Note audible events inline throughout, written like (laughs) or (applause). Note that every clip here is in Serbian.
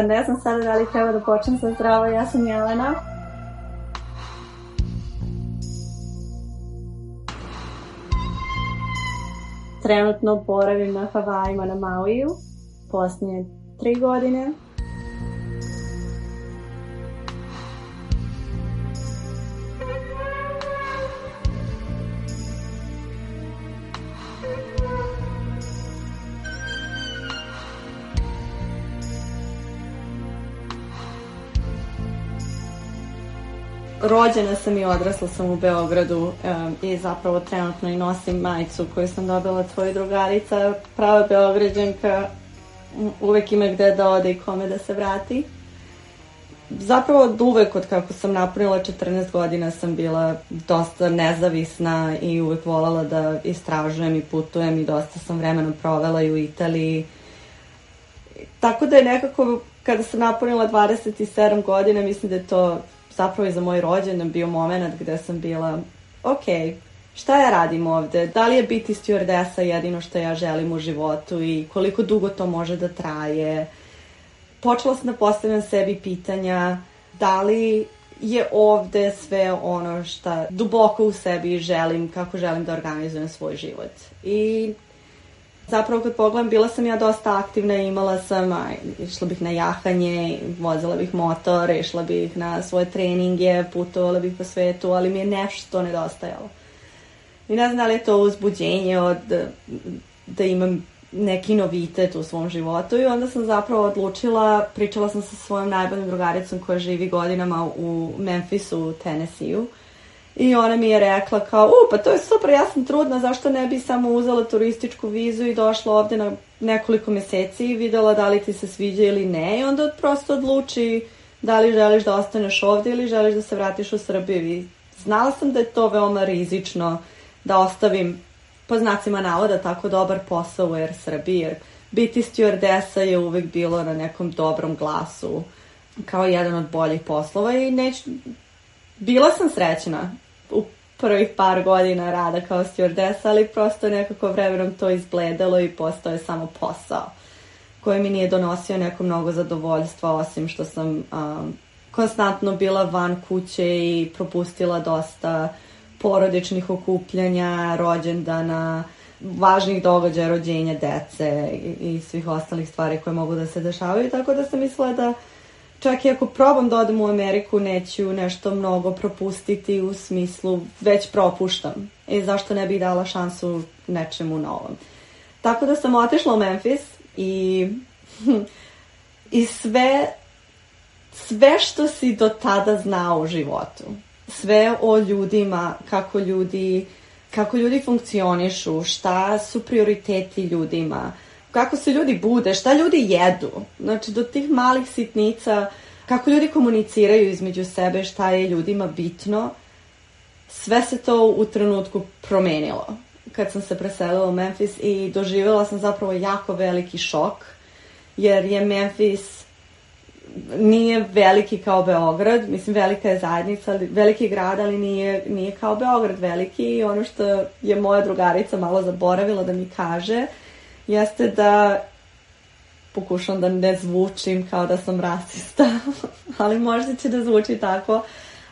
pa ne znam sada da li treba da počnem sa zdravo, ja sam Jelena. Trenutno boravim na Havajima na Mauiju, posljednje tri godine. rođena sam i odrasla sam u Beogradu um, i zapravo trenutno i nosim majicu koju sam dobila od drugarica, prava Beograđanka, uvek ima gde da ode i kome da se vrati. Zapravo od uvek, od kako sam napunila 14 godina, sam bila dosta nezavisna i uvek volala da istražujem i putujem i dosta sam vremena provela i u Italiji. Tako da je nekako, kada sam napunila 27 godina, mislim da je to zapravo i za moj rođendan bio moment gde sam bila, ok, šta ja radim ovde, da li je biti stewardesa jedino što ja želim u životu i koliko dugo to može da traje. Počela sam da postavljam sebi pitanja da li je ovde sve ono što duboko u sebi želim, kako želim da organizujem svoj život. I Zapravo kad pogledam, bila sam ja dosta aktivna imala sam, aj, išla bih na jahanje, vozila bih motor, išla bih na svoje treninge, putovala bih po svetu, ali mi je nešto nedostajalo. I ne znam da li je to uzbuđenje od, da imam neki novitet u svom životu i onda sam zapravo odlučila, pričala sam sa svojom najboljom drugaricom koja živi godinama u Memphisu, u Tennessee-u, I ona mi je rekla kao, u, pa to je super, ja sam trudna, zašto ne bi samo uzela turističku vizu i došla ovde na nekoliko meseci i videla da li ti se sviđa ili ne i onda prosto odluči da li želiš da ostaneš ovde ili želiš da se vratiš u Srbiju. I znala sam da je to veoma rizično da ostavim po znacima navoda tako dobar posao u Air er Srbiji, jer biti stewardesa je uvek bilo na nekom dobrom glasu kao jedan od boljih poslova i neć... bila sam srećna prvih par godina rada kao stewardess, ali prosto nekako vremenom to izgledalo i postao je samo posao koji mi nije donosio neko mnogo zadovoljstva osim što sam um, konstantno bila van kuće i propustila dosta porodičnih okupljanja, rođendana, važnih događaja, rođenja dece i, i svih ostalih stvari koje mogu da se dešavaju, tako da sam mislila da čak i ako probam da odem u Ameriku, neću nešto mnogo propustiti u smislu, već propuštam. E, zašto ne bih dala šansu nečemu novom? Tako da sam otišla u Memphis i, (laughs) i sve, sve što si do tada znao u životu, sve o ljudima, kako ljudi, kako ljudi funkcionišu, šta su prioriteti ljudima, kako se ljudi bude, šta ljudi jedu. Znači, do tih malih sitnica, kako ljudi komuniciraju između sebe, šta je ljudima bitno. Sve se to u trenutku promenilo kad sam se preselila u Memphis i doživjela sam zapravo jako veliki šok, jer je Memphis nije veliki kao Beograd, mislim velika je zajednica, veliki grad, ali nije, nije kao Beograd veliki i ono što je moja drugarica malo zaboravila da mi kaže, uh, jeste da pokušam da ne zvučim kao da sam rasista, (laughs) ali možda će da zvuči tako.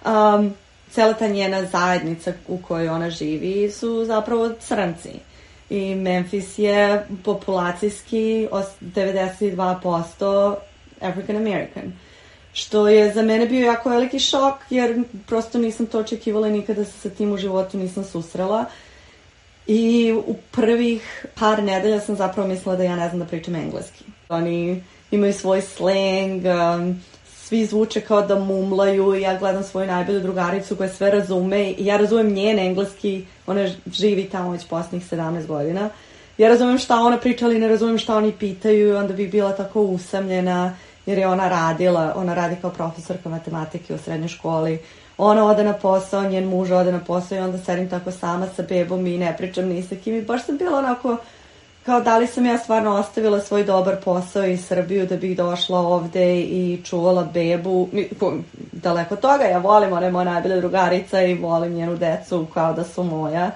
Um, cela ta njena zajednica u kojoj ona živi su zapravo crnci. I Memphis je populacijski 92% African American. Što je za mene bio jako veliki šok, jer prosto nisam to očekivala i nikada se sa tim u životu nisam susrela. Uh, I u prvih par nedelja sam zapravo mislila da ja ne znam da pričam engleski. Oni imaju svoj sleng, um, svi zvuče kao da mumlaju i ja gledam svoju najbolju drugaricu koja sve razume i ja razumem njen engleski, ona živi tamo već posljednjih 17 godina. Ja razumem šta ona priča, ali ne razumem šta oni pitaju onda bi bila tako usamljena jer je ona radila, ona radi kao profesorka matematike u srednjoj školi ona ode na posao, njen muž ode na posao i onda sedim tako sama sa bebom i ne pričam ni sa kim i baš sam bila onako kao da li sam ja stvarno ostavila svoj dobar posao i Srbiju da bih došla ovde i čuvala bebu. Daleko toga, ja volim, ona je moja najbolja drugarica i volim njenu decu kao da su moja.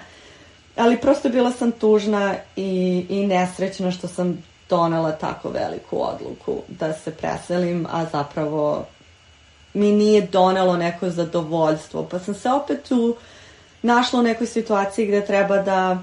Ali prosto bila sam tužna i, i nesrećna što sam donela tako veliku odluku da se preselim, a zapravo mi nije donelo neko zadovoljstvo. Pa sam se opet tu našla u nekoj situaciji gde treba da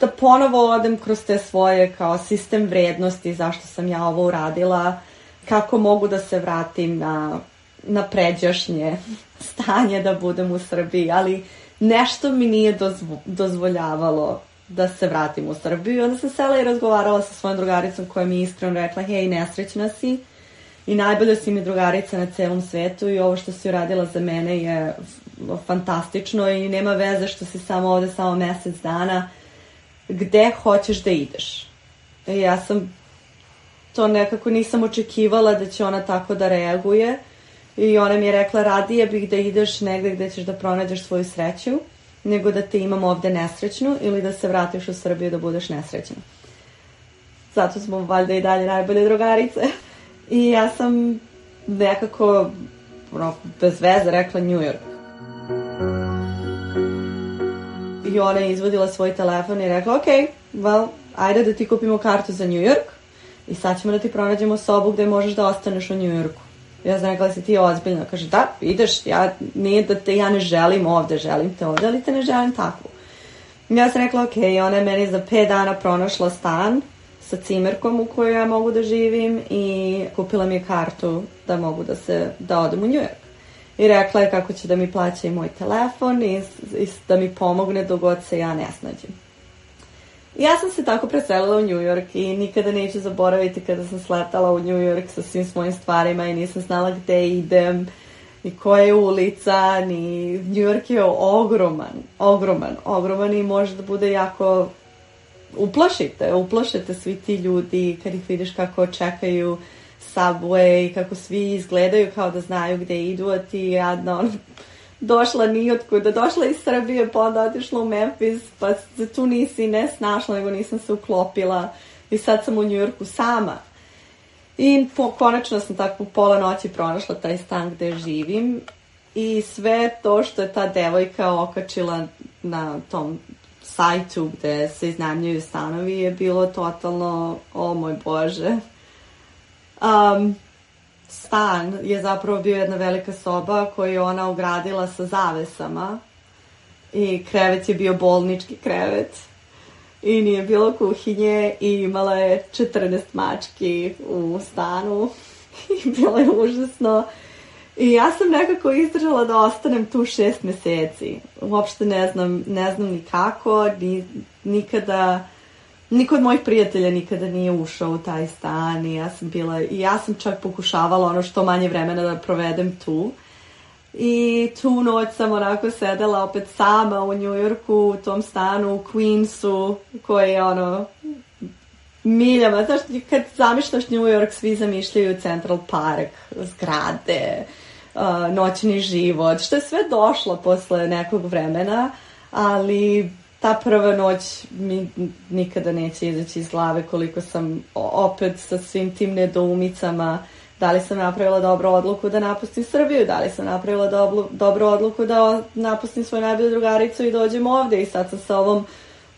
da ponovo odem kroz te svoje kao sistem vrednosti, zašto sam ja ovo uradila, kako mogu da se vratim na, na pređašnje (laughs) stanje da budem u Srbiji, ali nešto mi nije dozvo, dozvoljavalo da se vratim u Srbiju. Onda sam sela i razgovarala sa svojom drugaricom koja mi je iskreno rekla, hej, nesrećna si, i najbolja si mi drugarica na celom svetu i ovo što si uradila za mene je fantastično i nema veze što si samo ovde samo mesec dana gde hoćeš da ideš I e, ja sam to nekako nisam očekivala da će ona tako da reaguje i ona mi je rekla radije bih da ideš negde gde ćeš da pronađeš svoju sreću nego da te imam ovde nesrećnu ili da se vratiš u Srbiju da budeš nesrećna zato smo valjda i dalje najbolje drugarice I ja sam nekako ono, bez veze rekla New York. I ona je izvadila svoj telefon i rekla, ok, well, ajde da ti kupimo kartu za New York i sad ćemo da ti pronađemo sobu gde možeš da ostaneš u New Yorku. Ja sam rekla, da si ti ozbiljno? Kaže, da, ideš, ja, nije da te, ja ne želim ovde, želim te ovde, ali te ne želim takvu. Ja sam rekla, ok, ona je meni za 5 dana pronašla stan sa cimerkom u kojoj ja mogu da živim i kupila mi je kartu da mogu da se, da odem u New York. I rekla je kako će da mi plaća i moj telefon i, i da mi pomogne dogod se ja ne snađem. Ja sam se tako preselila u New York i nikada neću zaboraviti kada sam sletala u New York sa svim svojim stvarima i nisam znala gde idem, ni koja je ulica, ni New York je ogroman, ogroman, ogroman i može da bude jako uplašite, uplašite svi ti ljudi kad ih vidiš kako čekaju subway, kako svi izgledaju kao da znaju gde idu, a ti jadno da, ono, došla nijotkuda, došla iz Srbije, pa onda otišla u Memphis, pa se tu nisi ne snašla, nego nisam se uklopila i sad sam u Njujorku sama. I po, konačno sam tako pola noći pronašla taj stan gde živim i sve to što je ta devojka okačila na tom sajtu gde se iznajmljuju stanovi je bilo totalno, o moj bože. Um, stan je zapravo bio jedna velika soba koju je ona ugradila sa zavesama i krevet je bio bolnički krevet i nije bilo kuhinje i imala je 14 mački u stanu (laughs) i bilo je užasno I ja sam nekako izdržala da ostanem tu šest meseci. Uopšte ne znam, ne znam ni kako, ni, nikada, niko od mojih prijatelja nikada nije ušao u taj stan i ja sam bila, i ja sam čak pokušavala ono što manje vremena da provedem tu. I tu noć sam onako sedela opet sama u Njujorku, u tom stanu, u Queensu, koji je ono miljama. Znaš, kad zamišljaš New York, svi zamišljaju Central Park, zgrade, uh, noćni život, što je sve došlo posle nekog vremena, ali ta prva noć mi nikada neće izaći iz glave koliko sam opet sa svim tim nedoumicama da li sam napravila dobru odluku da napustim Srbiju, da li sam napravila dobru, dobru odluku da napustim svoju najbolju drugaricu i dođem ovde i sad sam sa ovom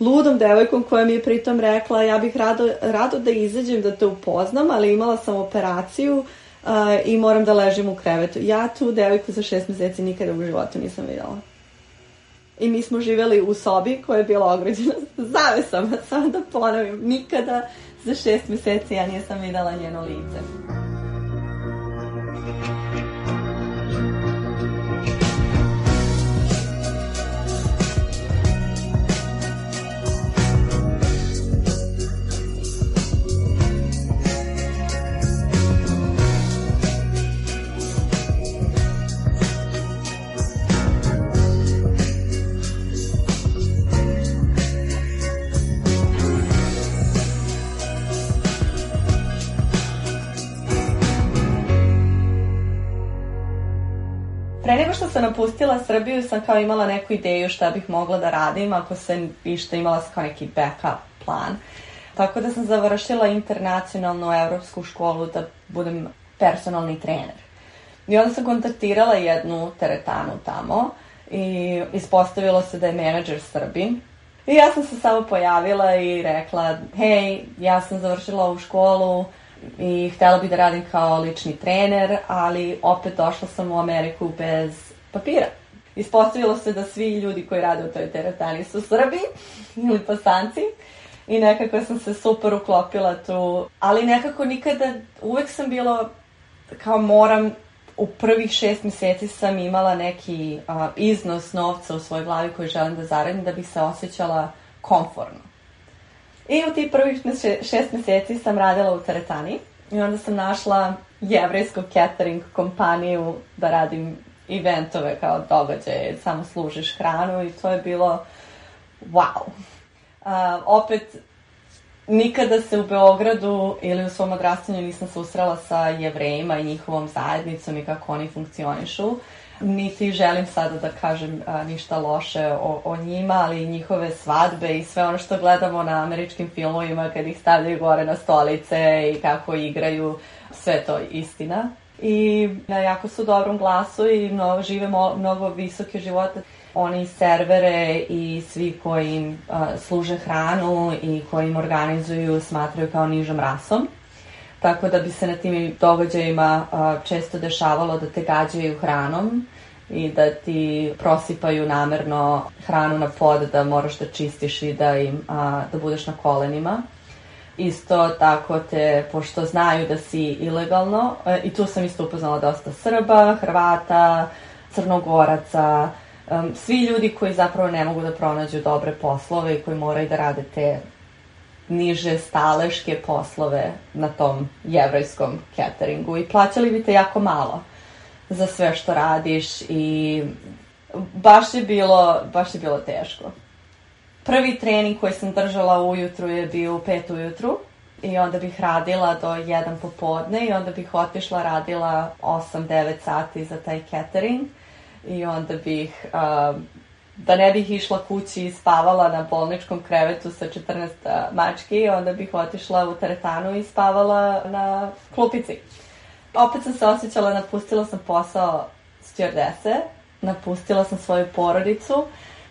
ludom devojkom koja mi je pritom rekla ja bih rado, rado da izađem da te upoznam, ali imala sam operaciju uh, uh, i moram da ležim u krevetu. Ja tu devojku za šest meseci nikada u životu nisam videla. I mi smo živjeli u sobi koja je bila ograđena zavesama, (laughs) samo da ponovim, nikada za šest meseci ja nisam videla njeno lice. napustila Srbiju sam kao imala neku ideju šta bih mogla da radim ako sam išta imala kao neki backup plan. Tako da sam završila internacionalnu evropsku školu da budem personalni trener. I onda sam kontaktirala jednu teretanu tamo i ispostavilo se da je menadžer Srbin. I ja sam se samo pojavila i rekla, hej, ja sam završila ovu školu, i htela bih da radim kao lični trener, ali opet došla sam u Ameriku bez papira. Ispostavilo se da svi ljudi koji rade u toj teretani su Srbi ili pasanci i nekako sam se super uklopila tu, ali nekako nikada, uvek sam bila kao moram u prvih šest meseci sam imala neki a, iznos novca u svojoj glavi koji želim da zaradim da bih se osjećala konforno. I u tih prvih šest meseci sam radila u teretani i onda sam našla jevrejsku catering kompaniju da radim eventove kao događaje, samo služiš hranu i to je bilo wow. Uh, opet, nikada se u Beogradu ili u svom odrastanju nisam susrela sa jevrejima i njihovom zajednicom i kako oni funkcionišu. Niti želim sada da kažem a, ništa loše o, o njima, ali njihove svadbe i sve ono što gledamo na američkim filmovima kad ih stavljaju gore na stolice i kako igraju, sve to istina i na jako su dobrom glasu i mnogo, žive mo, mnogo visoke živote. Oni servere i svi koji im a, služe hranu i koji im organizuju smatraju kao nižom rasom. Tako da bi se na tim događajima a, često dešavalo da te gađaju hranom i da ti prosipaju namerno hranu na pod da moraš da čistiš i da im a, da budeš na kolenima isto tako te, pošto znaju da si ilegalno, e, i tu sam isto upoznala dosta Srba, Hrvata, Crnogoraca, svi ljudi koji zapravo ne mogu da pronađu dobre poslove i koji moraju da rade te niže staleške poslove na tom jevrajskom cateringu i plaćali bi te jako malo za sve što radiš i baš je bilo, baš je bilo teško. Prvi trening koji sam držala ujutru je bio u pet ujutru i onda bih radila do jedan popodne i onda bih otišla radila 8-9 sati za taj catering i onda bih uh, da ne bih išla kući i spavala na bolničkom krevetu sa 14 uh, mački, onda bih otišla u teretanu i spavala na klupici. Opet sam se osjećala, napustila sam posao stjordese, napustila sam svoju porodicu,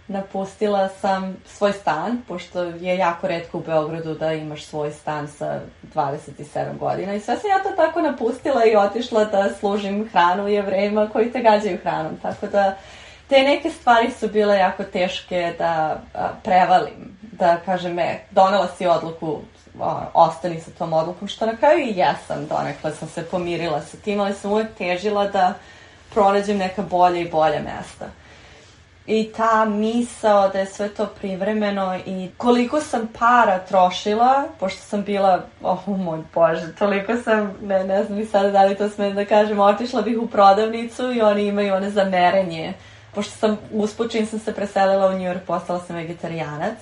napustila sam svoj stan, pošto je jako redko u Beogradu da imaš svoj stan sa 27 godina i sve sam ja to tako napustila i otišla da služim hranu jevrejima koji te gađaju hranom, tako da te neke stvari su bile jako teške da a, prevalim, da kažem, e, donela si odluku, a, ostani sa tom odlukom, što na kraju i jesam donekle, sam se pomirila sa tim, ali sam uvek težila da pronađem neka bolje i bolje mesta i ta misao da je sve to privremeno i koliko sam para trošila, pošto sam bila, oh moj bože, toliko sam, ne, ne znam i sada da li to smem da kažem, otišla bih u prodavnicu i oni imaju one za merenje. Pošto sam uspočin sam se preselila u New York, postala sam vegetarijanac,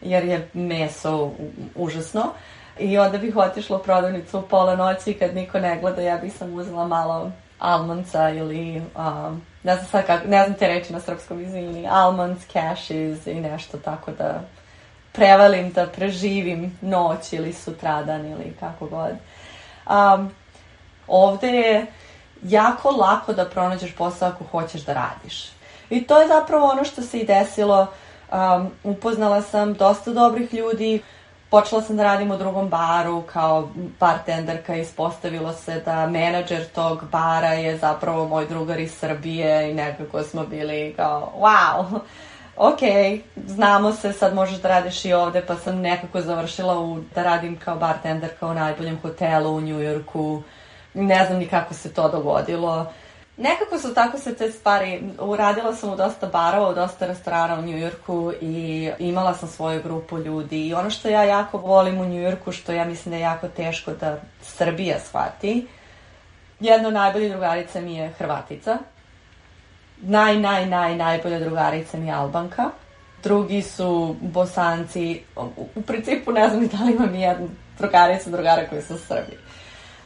jer je meso užasno. I onda bih otišla u prodavnicu u pola noći kad niko ne gleda, ja bih sam uzela malo almanca ili um, ne znam sad kako, ne znam te reći na srpskom, izvini, almonds, cashews i nešto tako da prevalim da preživim noć ili sutradan ili kako god. Um, ovde je jako lako da pronađeš posao ako hoćeš da radiš. I to je zapravo ono što se i desilo. Um, upoznala sam dosta dobrih ljudi, počela sam da radim u drugom baru kao bartenderka i ispostavilo se da menadžer tog bara je zapravo moj drugar iz Srbije i nekako smo bili kao wow, ok, znamo se, sad možeš da radiš i ovde, pa sam nekako završila u, da radim kao bartenderka u najboljem hotelu u Njujorku, ne znam ni kako se to dogodilo Nekako su tako se te stvari, uradila sam u dosta barova, u dosta restorana u Njujorku i imala sam svoju grupu ljudi i ono što ja jako volim u Njujorku, što ja mislim da je jako teško da Srbija shvati, jedna najbolja drugarica mi je Hrvatica, naj, naj, naj, najbolja drugarica mi je Albanka, drugi su Bosanci, u, u principu ne znam da li imam jednu drugaricu drugara koji su Srbi.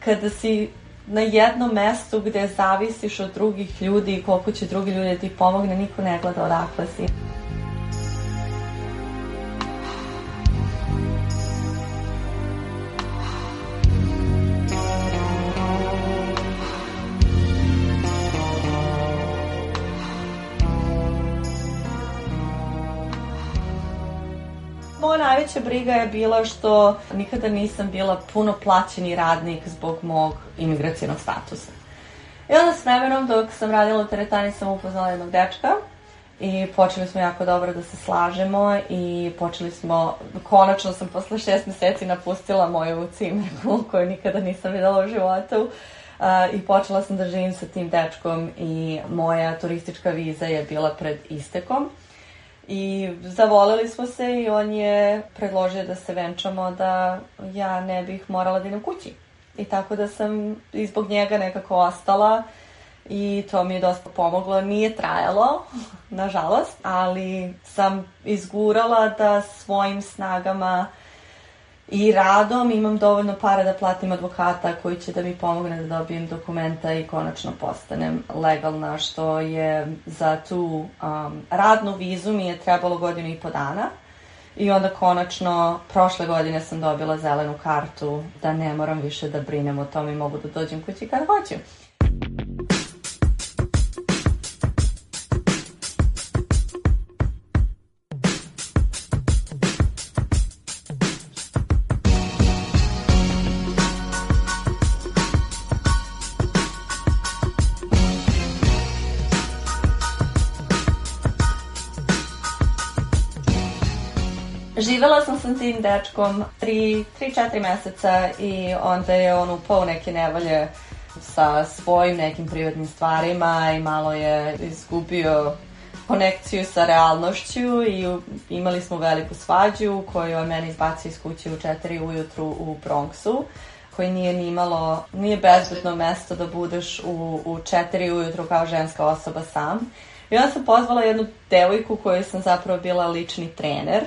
Kada si na jednom mestu gde zavisiš od drugih ljudi i koliko će drugi ljudi da ti pomogne, niko ne gleda odakle si. najveća briga je bila što nikada nisam bila puno plaćeni radnik zbog mog imigracijenog statusa. I onda s vremenom dok sam radila u teretani sam upoznala jednog dečka i počeli smo jako dobro da se slažemo i počeli smo, konačno sam posle šest meseci napustila moju cimerku koju nikada nisam videla u životu uh, i počela sam da živim sa tim dečkom i moja turistička viza je bila pred istekom I zavoleli smo se i on je predložio da se venčamo da ja ne bih morala da idem kući. I tako da sam i zbog njega nekako ostala i to mi je dosta pomoglo. Nije trajalo, (laughs) nažalost, ali sam izgurala da svojim snagama i radom imam dovoljno para da platim advokata koji će da mi pomogne da dobijem dokumenta i konačno postanem legalna, što je za tu um, radnu vizu mi je trebalo godinu i po dana. I onda konačno, prošle godine sam dobila zelenu kartu da ne moram više da brinem o tome i mogu da dođem kući kad hoću. živela sam sa tim dečkom 3-4 meseca i onda je on upao neke nevalje sa svojim nekim privatnim stvarima i malo je izgubio konekciju sa realnošću i imali smo veliku svađu koju je mene izbacio iz kuće u 4 ujutru u Bronxu koji nije ni imalo, nije bezbedno mesto da budeš u, u 4 ujutru kao ženska osoba sam. I onda sam pozvala jednu devojku koju sam zapravo bila lični trener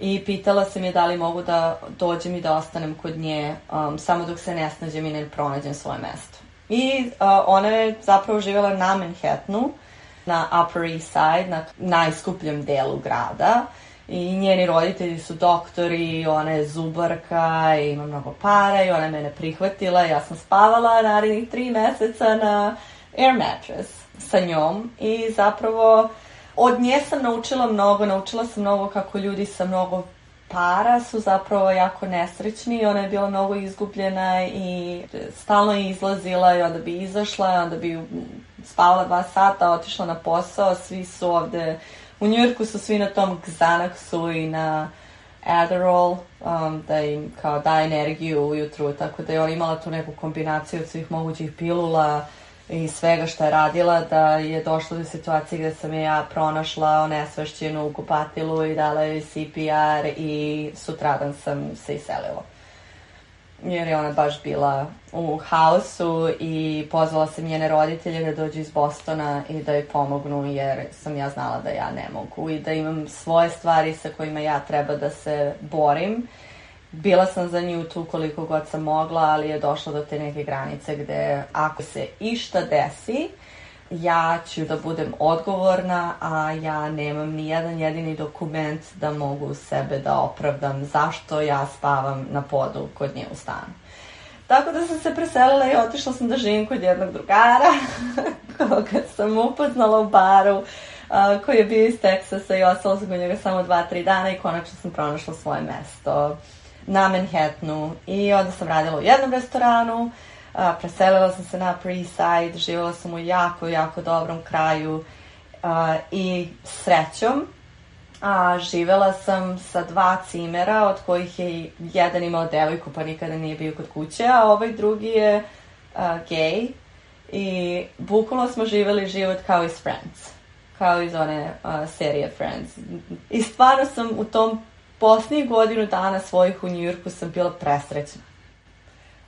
i pitala sam je da li mogu da dođem i da ostanem kod nje um, samo dok se ne snađem i ne pronađem svoje mesto. I uh, ona je zapravo živjela na Manhattanu, na Upper East Side, na najskupljem delu grada i njeni roditelji su doktori, ona je zubarka i ima mnogo para i ona je mene prihvatila. Ja sam spavala narednih tri meseca na air mattress sa njom i zapravo od nje sam naučila mnogo, naučila sam mnogo kako ljudi sa mnogo para su zapravo jako nesrećni. i Ona je bila mnogo izgubljena i stalno je izlazila i onda bi izašla, onda bi spavala dva sata, otišla na posao, svi su ovde, u Njujorku su svi na tom Xanaxu i na Adderall, um, da im kao da energiju ujutru, tako da je ona imala tu neku kombinaciju od svih mogućih pilula, i svega što je radila da je došlo do situacije gde sam je ja pronašla onesvešćenu u kupatilu i dala joj CPR i sutradan sam se iselila. Jer je ona baš bila u haosu i pozvala sam njene roditelje da dođu iz Bostona i da joj pomognu jer sam ja znala da ja ne mogu i da imam svoje stvari sa kojima ja treba da se borim Bila sam za nju tu koliko god sam mogla, ali je došla do te neke granice gde ako se išta desi, ja ću da budem odgovorna, a ja nemam ni jedan jedini dokument da mogu sebe da opravdam zašto ja spavam na podu kod nje u stanu. Tako da sam se preselila i otišla sam da živim kod jednog drugara (laughs) koga sam upoznala u baru koji je bio iz Teksasa i ostala sam kod njega samo 2-3 dana i konačno sam pronašla svoje mesto na Manhattanu i onda sam radila u jednom restoranu, a, preselila sam se na Preside, East sam u jako, jako dobrom kraju a, i srećom. A, živela sam sa dva cimera, od kojih je jedan imao devojku pa nikada nije bio kod kuće, a ovaj drugi je a, gay i bukvalno smo živeli život kao iz Friends kao iz one a, serije Friends. I stvarno sam u tom Poslednjih godinu dana svojih u Njujorku sam bila presrećna.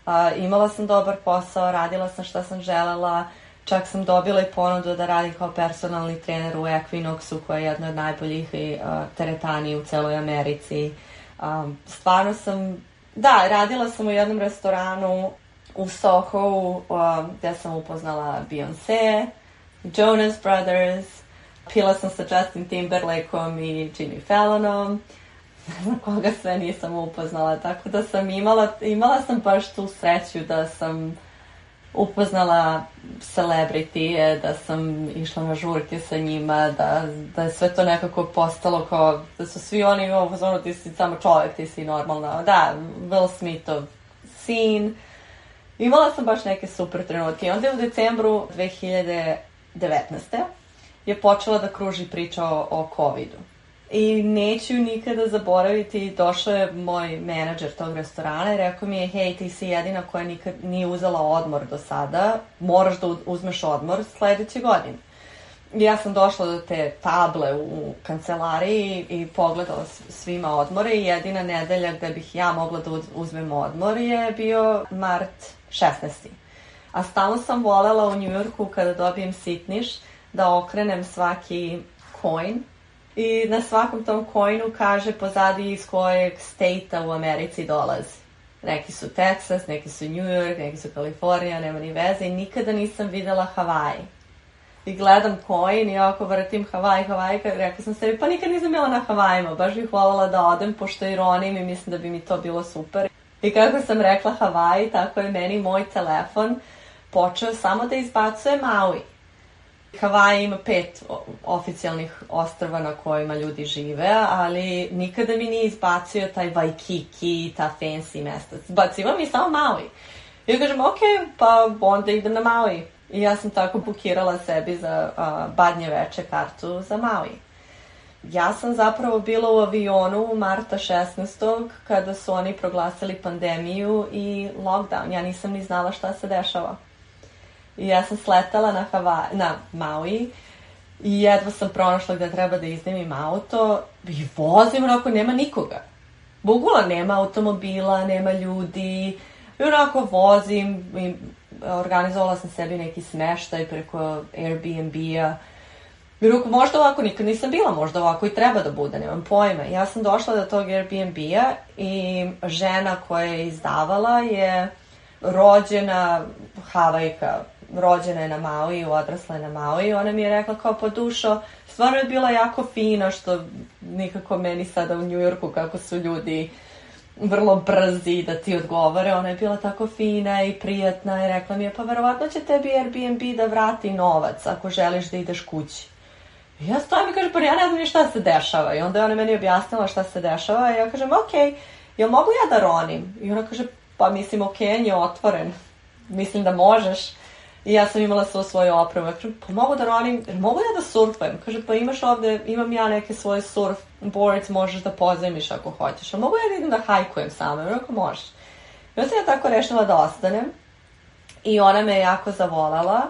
A, imala sam dobar posao, radila sam šta sam želela, čak sam dobila i ponudu da radim kao personalni trener u Equinoxu koja je jedna od najboljih a, e, teretani u celoj Americi. A, stvarno sam, da, radila sam u jednom restoranu u Soho a, gde sam upoznala Beyoncé, Jonas Brothers, pila sam sa Justin Timberlake-om i Jimmy Fallonom koga sve nisam upoznala, tako da sam imala, imala sam baš tu sreću da sam upoznala celebrity, da sam išla na žurke sa njima, da, da je sve to nekako postalo kao, da su svi oni ovo zonu ti si samo čovjek, ti si normalna, da, Will Smithov sin. Imala sam baš neke super trenutke. onda je u decembru 2019. je počela da kruži priča o, o COVID-u. I neću nikada zaboraviti, došao je moj menadžer tog restorana i rekao mi je, hej, ti si jedina koja nikad nije uzela odmor do sada, moraš da uzmeš odmor sledeće godine. Ja sam došla do te table u kancelariji i pogledala svima odmore i jedina nedelja gde bih ja mogla da uzmem odmor je bio mart 16. A stalno sam volela u Njujorku kada dobijem sitniš da okrenem svaki coin i na svakom tom coinu kaže pozadi iz kojeg state u Americi dolazi. Neki su Texas, neki su New York, neki su Kalifornija, nema ni veze i nikada nisam videla Havaj. I gledam coin i ako vratim Havaj, Havaj, rekla sam sebi, pa nikad nisam bila na Havajima, baš bih voljela da odem, pošto je ironim i mislim da bi mi to bilo super. I kako sam rekla Havaj, tako je meni moj telefon počeo samo da izbacuje Maui. Havaja ima pet oficijalnih ostrva na kojima ljudi žive, ali nikada mi nije izbacio taj Waikiki, ta fancy mesta. Bacio mi samo Maui. I ja kažem, ok, pa onda idem na Maui. I ja sam tako bukirala sebi za a, badnje veče kartu za Maui. Ja sam zapravo bila u avionu u marta 16. kada su oni proglasili pandemiju i lockdown. Ja nisam ni znala šta se dešava. I ja sam sletala na, Hava, na Maui i jedva sam pronašla gde treba da iznajmim auto i vozim onako nema nikoga. Bogula nema automobila, nema ljudi i onako vozim i organizovala sam sebi neki smeštaj preko Airbnb-a jer možda ovako nikad nisam bila, možda ovako i treba da bude, nemam pojma. Ja sam došla do tog Airbnb-a i žena koja je izdavala je rođena Havajka, rođena je na Maui, odrasla je na Maui, ona mi je rekla kao po pa dušo, stvarno je bila jako fina što nikako meni sada u Njujorku kako su ljudi vrlo brzi da ti odgovore, ona je bila tako fina i prijatna i rekla mi je pa verovatno će tebi Airbnb da vrati novac ako želiš da ideš kući. I ja stojim i kažem pa ja ne znam ni šta se dešava i onda je ona meni objasnila šta se dešava i ja kažem ok, jel mogu ja da ronim? I ona kaže pa mislim ok, je otvoren, mislim da možeš. I ja sam imala svo svoje opreme. Kažem, pa mogu da rolim, mogu ja da surfujem? Kaže, pa imaš ovde, imam ja neke svoje surf boards, možeš da pozajmiš ako hoćeš. A mogu ja da idem da hajkujem sama? Jer ako možeš. I onda sam ja tako rešila da ostanem. I ona me jako zavolala.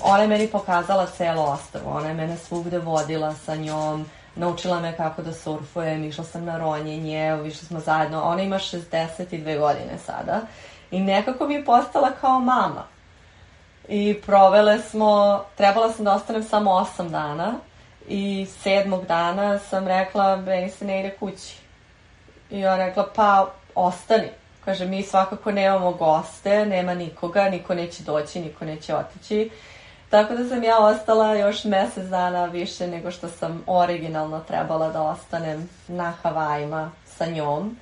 Ona je meni pokazala celo ostrvo. Ona je mene svugde vodila sa njom. Naučila me kako da surfujem, išla sam na ronjenje, išli smo zajedno. Ona ima 62 godine sada i nekako mi je postala kao mama i provele smo, trebala sam da ostanem samo 8 dana i sedmog dana sam rekla, meni se ne ide kući. I ona rekla, pa ostani. Kaže, mi svakako nemamo goste, nema nikoga, niko neće doći, niko neće otići. Tako da sam ja ostala još mesec dana više nego što sam originalno trebala da ostanem na Havajima sa njom.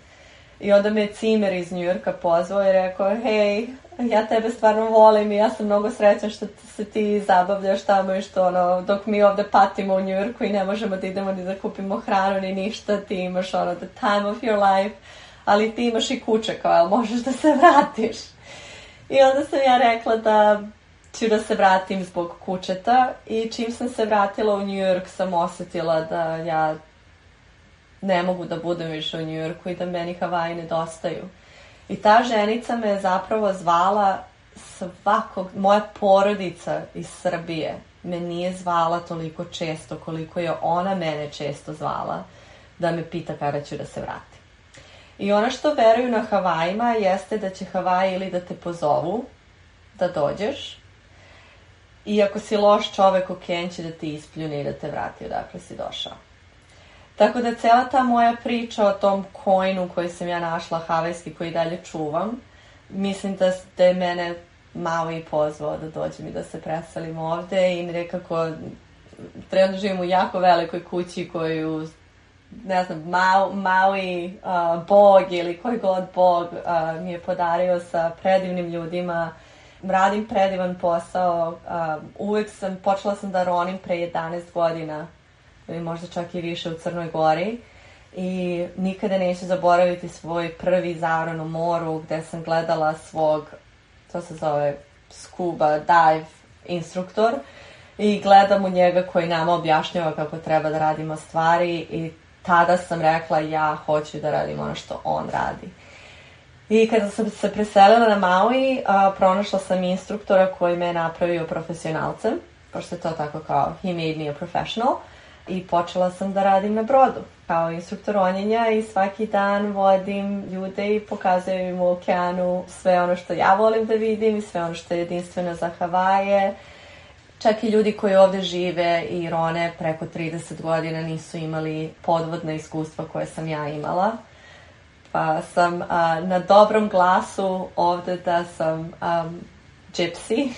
I onda me Cimer iz Njujorka pozvao i rekao, hej, ja tebe stvarno volim i ja sam mnogo srećan što se ti zabavljaš tamo i što ono, dok mi ovde patimo u Njujorku i ne možemo da idemo ni da kupimo hranu ni ništa, ti imaš ono the time of your life, ali ti imaš i kuće kao, jel možeš da se vratiš? I onda sam ja rekla da ću da se vratim zbog kučeta i čim sam se vratila u Njujork sam osetila da ja ne mogu da budem više u Njujorku i da meni Havaji nedostaju. I ta ženica me zapravo zvala svakog, moja porodica iz Srbije me nije zvala toliko često koliko je ona mene često zvala da me pita kada ću da se vratim. I ono što veruju na Havajima jeste da će Havaji ili da te pozovu da dođeš i ako si loš čovek, okenće da ti ispljuni i da te vrati odakle si došao. Tako da cela ta moja priča o tom coinu koji sam ja našla, havajski, koji dalje čuvam, mislim da ste da mene malo i pozvao da dođem i da se preselim ovde i nekako trenutno živim u jako velikoj kući koju ne znam, mal, mali uh, bog ili koji god bog uh, mi je podario sa predivnim ljudima. Radim predivan posao. Uh, uvek sam, počela sam da ronim pre 11 godina ili možda čak i više u Crnoj Gori. I nikada neću zaboraviti svoj prvi zaron u moru gde sam gledala svog, to se zove scuba dive instruktor i gledam u njega koji nama objašnjava kako treba da radimo stvari i tada sam rekla ja hoću da radim ono što on radi. I kada sam se preselila na Maui, a, pronašla sam instruktora koji me je napravio profesionalcem, pošto je to tako kao he made me a professional i počela sam da radim na brodu kao instruktor ronjenja i svaki dan vodim ljude i pokazujem im u okeanu sve ono što ja volim da vidim i sve ono što je jedinstveno za Havaje. Čak i ljudi koji ovde žive i rone preko 30 godina nisu imali podvodna iskustva koje sam ja imala. Pa sam a, na dobrom glasu ovde da sam a, gypsy,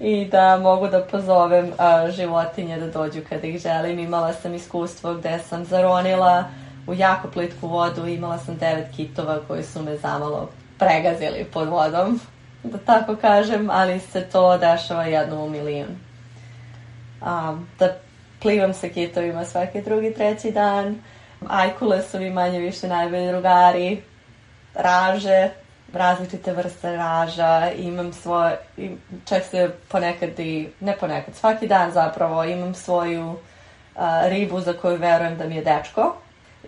i da mogu da pozovem a, životinje da dođu kada ih želim. Imala sam iskustvo gde sam zaronila u jako plitku vodu, imala sam devet kitova koji su me zamalo pregazili pod vodom, da tako kažem, ali se to dešava jednom u milijun. A, da plivam sa kitovima svaki drugi, treći dan, ajkule su mi manje više najbolji drugari, raže, različite vrste raža, imam svoje, čak se ponekad i, ne ponekad, svaki dan zapravo imam svoju uh, ribu za koju verujem da mi je dečko.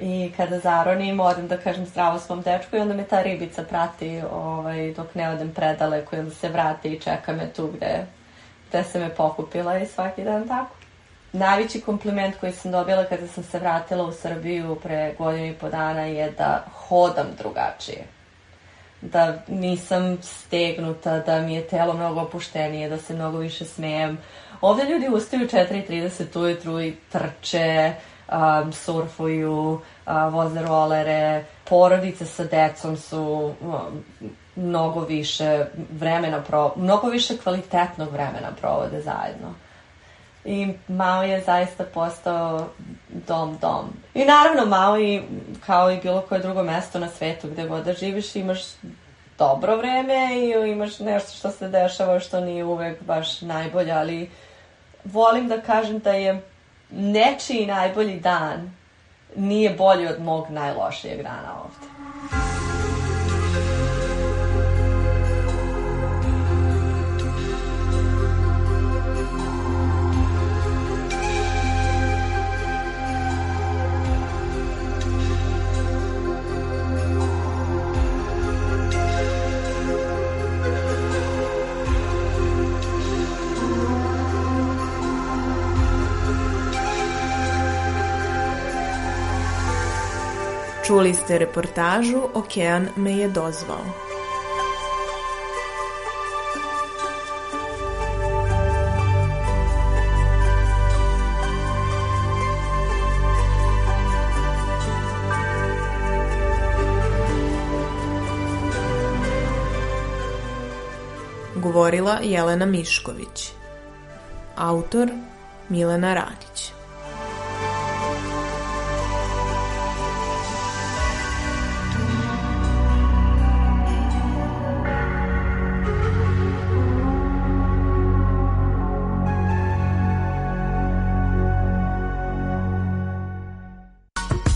I kada zaronim, odem da kažem zdravo svom dečku i onda me ta ribica prati ovaj, dok ne odem predaleko i se vrati i čeka me tu gde, gde se me pokupila i svaki dan tako. Najveći kompliment koji sam dobila kada sam se vratila u Srbiju pre godinu i po dana je da hodam drugačije da nisam stegnuta, da mi je telo mnogo opuštenije, da se mnogo više smejem. Ovde ljudi ustaju 4.30 ujutru i trče, um, surfuju, uh, voze rolere, porodice sa decom su um, mnogo više vremena, pro, mnogo više kvalitetnog vremena provode zajedno i Mao je zaista postao dom dom. I naravno Maui kao i bilo koje drugo mesto na svetu gde god da živiš imaš dobro vreme i imaš nešto što se dešava što nije uvek baš najbolje, ali volim da kažem da je nečiji najbolji dan nije bolji od mog najlošijeg dana ovde. Čuli ste reportažu Okean me je dozvao. Govorila Jelena Mišković. Autor Milena Radić.